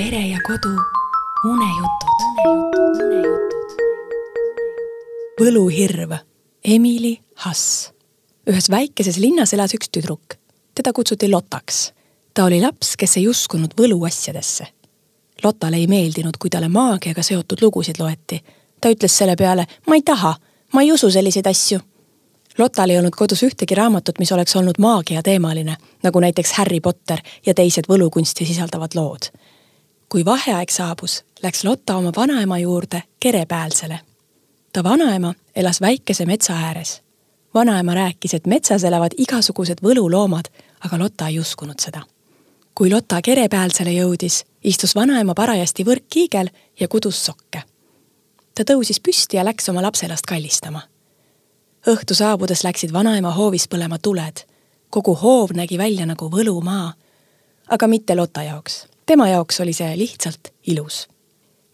pere ja kodu unejutud. võluhirv Emily Hass. ühes väikeses linnas elas üks tüdruk. teda kutsuti Lotaks. ta oli laps, kes ei uskunud võluasjadesse. Lottale ei meeldinud, kui talle maagiaga seotud lugusid loeti. ta ütles selle peale, ma ei taha, ma ei usu selliseid asju Lotal ei olnud kodus ühtegi raamatut, mis oleks olnud maagiateemaline, nagu näiteks Harry Potter ja teised võlukunsti sisaldavad lood. Kui vaheaeg saabus, läks Lotta oma vanaema juurde Kerepäälsele. ta vanaema elas väikese metsa ääres. vanaema rääkis, et metsas elavad igasugused võluloomad, aga Lotta ei uskunud seda. kui Lotta Kerepäälsele jõudis, istus vanaema parajasti võrkkiigel ja kudus sokke. ta tõusis püsti ja läks oma lapselast kallistama õhtu saabudes läksid vanaema hoovis põlema tuled. kogu hoov nägi välja nagu võlumaa. aga mitte Lotta jaoks. Tema jaoks oli see lihtsalt ilus.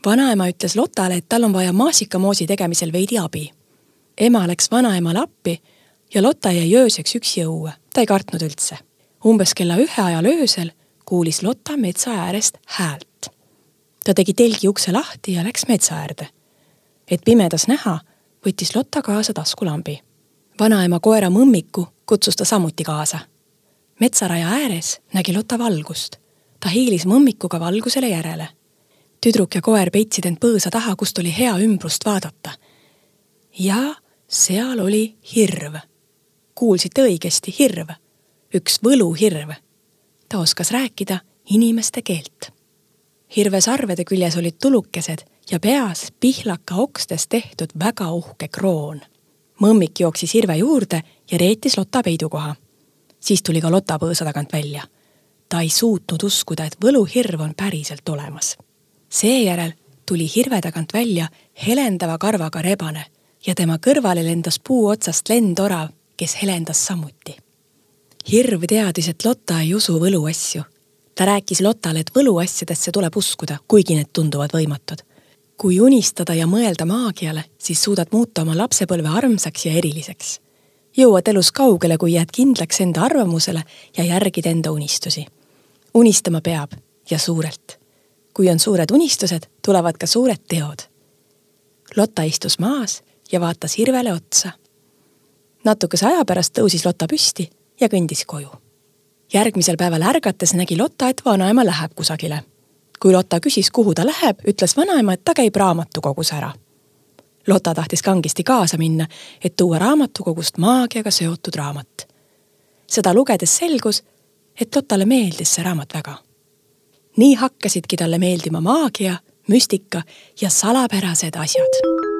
vanaema ütles Lottale, et tal on vaja maasikamoosi tegemisel veidi abi. ema läks vanaemale appi ja Lotta jäi ööseks üksi õue. ta ei kartnud üldse. umbes kella ühe ajal öösel kuulis Lotta metsa äärest häält. ta tegi telgi ukse lahti ja läks metsa äärde. et pimedas näha võttis Lotta kaasa taskulambi. vanaema koera Mõmmiku kutsus ta samuti kaasa. metsaraja ääres nägi Lotta valgust. Ta hiilis Mõmmikuga valgusele järele. tüdruk ja koer peitsid end põõsa taha, kust oli hea ümbrust vaadata. ja seal oli hirv. kuulsite õigesti, hirv. üks võluhirv. ta oskas rääkida inimeste keelt. hirve sarvede küljes olid tulukesed ja peas pihlaka okstest tehtud väga uhke kroon. mõmmik jooksis Hirve juurde ja reetis Lotta peidukoha. siis tuli ka Lotta põõsa tagant välja. Ta ei suutnud uskuda, et võluhirv on päriselt olemas. seejärel tuli Hirve tagant välja helendava karvaga rebane ja tema kõrvale lendas puu otsast lendorav, kes helendas samuti. hirv teadis, et Lotta ei usu võluasju. ta rääkis Lottale, et võluasjadesse tuleb uskuda, kuigi need tunduvad võimatud kui unistada ja mõelda maagiale, siis suudad muuta oma lapsepõlve armsaks ja eriliseks. jõuad elus kaugele, kui jääd kindlaks enda arvamusele ja järgid enda unistusi. Unistama peab ja suurelt. kui on suured unistused, tulevad ka suured teod. Lotta istus maas ja vaatas Hirvele otsa. natukese aja pärast tõusis Lotta püsti ja kõndis koju. järgmisel päeval ärgates nägi Lotta, et vanaema läheb kusagile kui Lotta küsis, kuhu ta läheb, ütles vanaema, et ta käib raamatukogus ära. Lotta tahtis kangesti kaasa minna, et tuua raamatukogust maagiaga seotud raamat. seda lugedes selgus, et Lottale meeldis see raamat väga. nii hakkasidki talle meeldima maagia, müstika ja salapärased asjad